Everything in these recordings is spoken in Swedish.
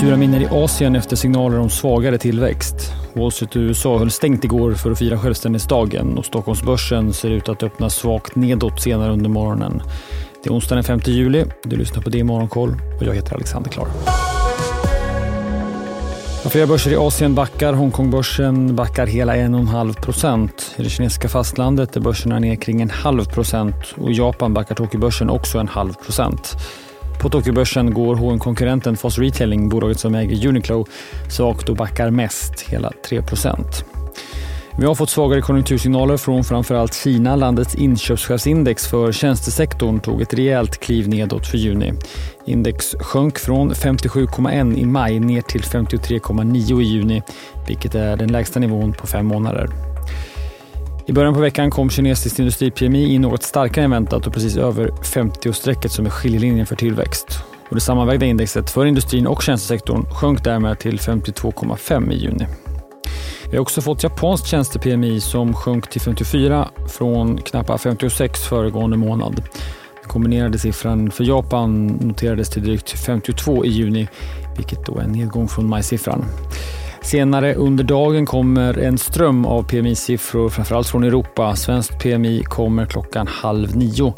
sura miner i Asien efter signaler om svagare tillväxt. Wall Street i USA höll stängt igår för att fira självständighetsdagen och Stockholmsbörsen ser ut att öppna svagt nedåt senare under morgonen. Det är onsdagen den 5 juli. Du lyssnar på det i Morgonkoll och jag heter Alexander Klar. Flera börser i Asien backar. Hongkongbörsen backar hela 1,5 procent. I det kinesiska fastlandet är börserna ner kring en halv procent och i Japan backar Tokyobörsen också en halv procent. På Tokyobörsen går hm konkurrenten Foss Retailing, bolaget som äger Uniqlo, svagt och backar mest, hela 3% vi har fått svagare konjunktursignaler från framförallt Kina. Landets inköpschefsindex för tjänstesektorn tog ett rejält kliv nedåt för juni. Index sjönk från 57,1 i maj ner till 53,9 i juni, vilket är den lägsta nivån på fem månader. I början på veckan kom kinesiskt industri-PMI in något starkare än väntat och precis över 50-strecket som är skiljelinjen för tillväxt. Och det sammanvägda indexet för industrin och tjänstesektorn sjönk därmed till 52,5 i juni. Vi har också fått japanskt tjänste-PMI som sjönk till 54 från knappt 56 föregående månad. Den kombinerade siffran för Japan noterades till drygt 52 i juni, vilket då är en nedgång från majsiffran. Senare under dagen kommer en ström av PMI-siffror, framförallt från Europa. Svenskt PMI kommer klockan halv nio.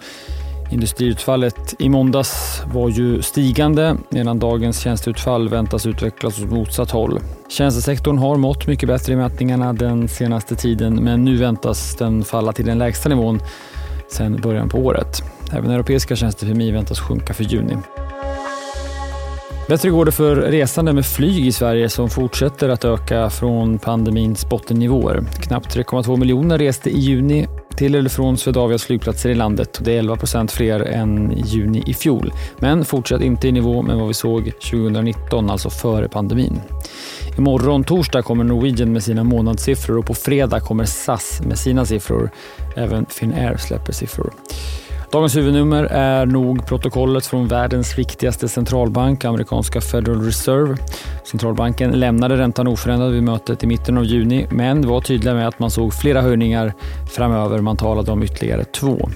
Industriutfallet i måndags var ju stigande medan dagens tjänsteutfall väntas utvecklas åt motsatt håll. Tjänstesektorn har mått mycket bättre i mätningarna den senaste tiden men nu väntas den falla till den lägsta nivån sedan början på året. Även europeiska tjänste väntas sjunka för juni. Bättre går det för resande med flyg i Sverige som fortsätter att öka från pandemins bottennivåer. Knappt 3,2 miljoner reste i juni till eller från Swedavias flygplatser i landet. Det är 11 procent fler än i juni i fjol, men fortsatt inte i nivå med vad vi såg 2019, alltså före pandemin. Imorgon torsdag kommer Norwegian med sina månadssiffror och på fredag kommer SAS med sina siffror. Även Finnair släpper siffror. Dagens huvudnummer är nog protokollet från världens viktigaste centralbank, amerikanska Federal Reserve. Centralbanken lämnade räntan oförändrad vid mötet i mitten av juni, men var tydliga med att man såg flera höjningar framöver. Man talade om ytterligare två.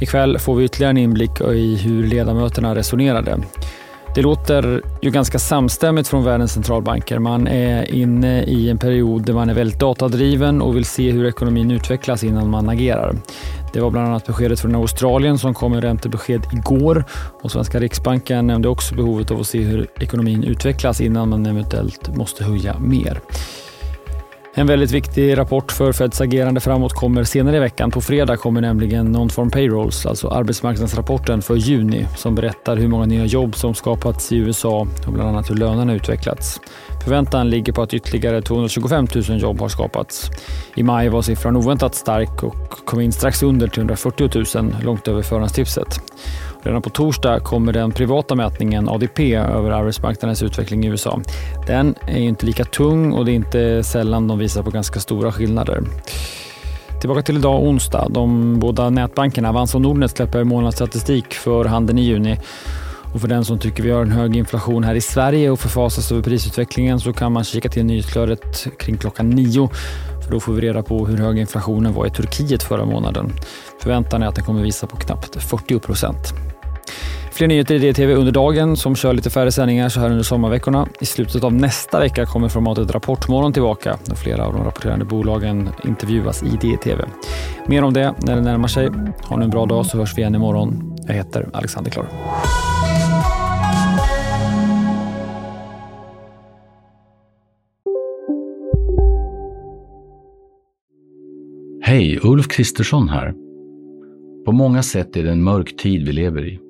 Ikväll får vi ytterligare en inblick i hur ledamöterna resonerade. Det låter ju ganska samstämmigt från världens centralbanker. Man är inne i en period där man är väldigt datadriven och vill se hur ekonomin utvecklas innan man agerar. Det var bland annat beskedet från Australien som kom med räntebesked igår och Svenska Riksbanken nämnde också behovet av att se hur ekonomin utvecklas innan man eventuellt måste höja mer. En väldigt viktig rapport för Feds agerande framåt kommer senare i veckan. På fredag kommer nämligen Non-Farm Payrolls, alltså arbetsmarknadsrapporten för juni som berättar hur många nya jobb som skapats i USA och bland annat hur lönerna utvecklats. Förväntan ligger på att ytterligare 225 000 jobb har skapats. I maj var siffran oväntat stark och kom in strax under 340 000, långt över förhandstipset. Redan på torsdag kommer den privata mätningen ADP över arbetsmarknadens utveckling i USA. Den är inte lika tung och det är inte sällan de visar på ganska stora skillnader. Tillbaka till idag onsdag. De båda nätbankerna Avanza och Nordnet släpper månadsstatistik för handeln i juni. Och för den som tycker vi har en hög inflation här i Sverige och förfasas över prisutvecklingen så kan man kika till nyhetsflödet kring klockan nio. För då får vi reda på hur hög inflationen var i Turkiet förra månaden. Förväntan är att den kommer visa på knappt 40 procent. Fler nyheter i DTV under dagen som kör lite färre sändningar så här under sommarveckorna. I slutet av nästa vecka kommer formatet Rapportmorgon tillbaka då flera av de rapporterande bolagen intervjuas i DTV. Mer om det när det närmar sig. Ha nu en bra dag så hörs vi igen imorgon. Jag heter Alexander Klar. Hej, Ulf Kristersson här. På många sätt är det en mörk tid vi lever i.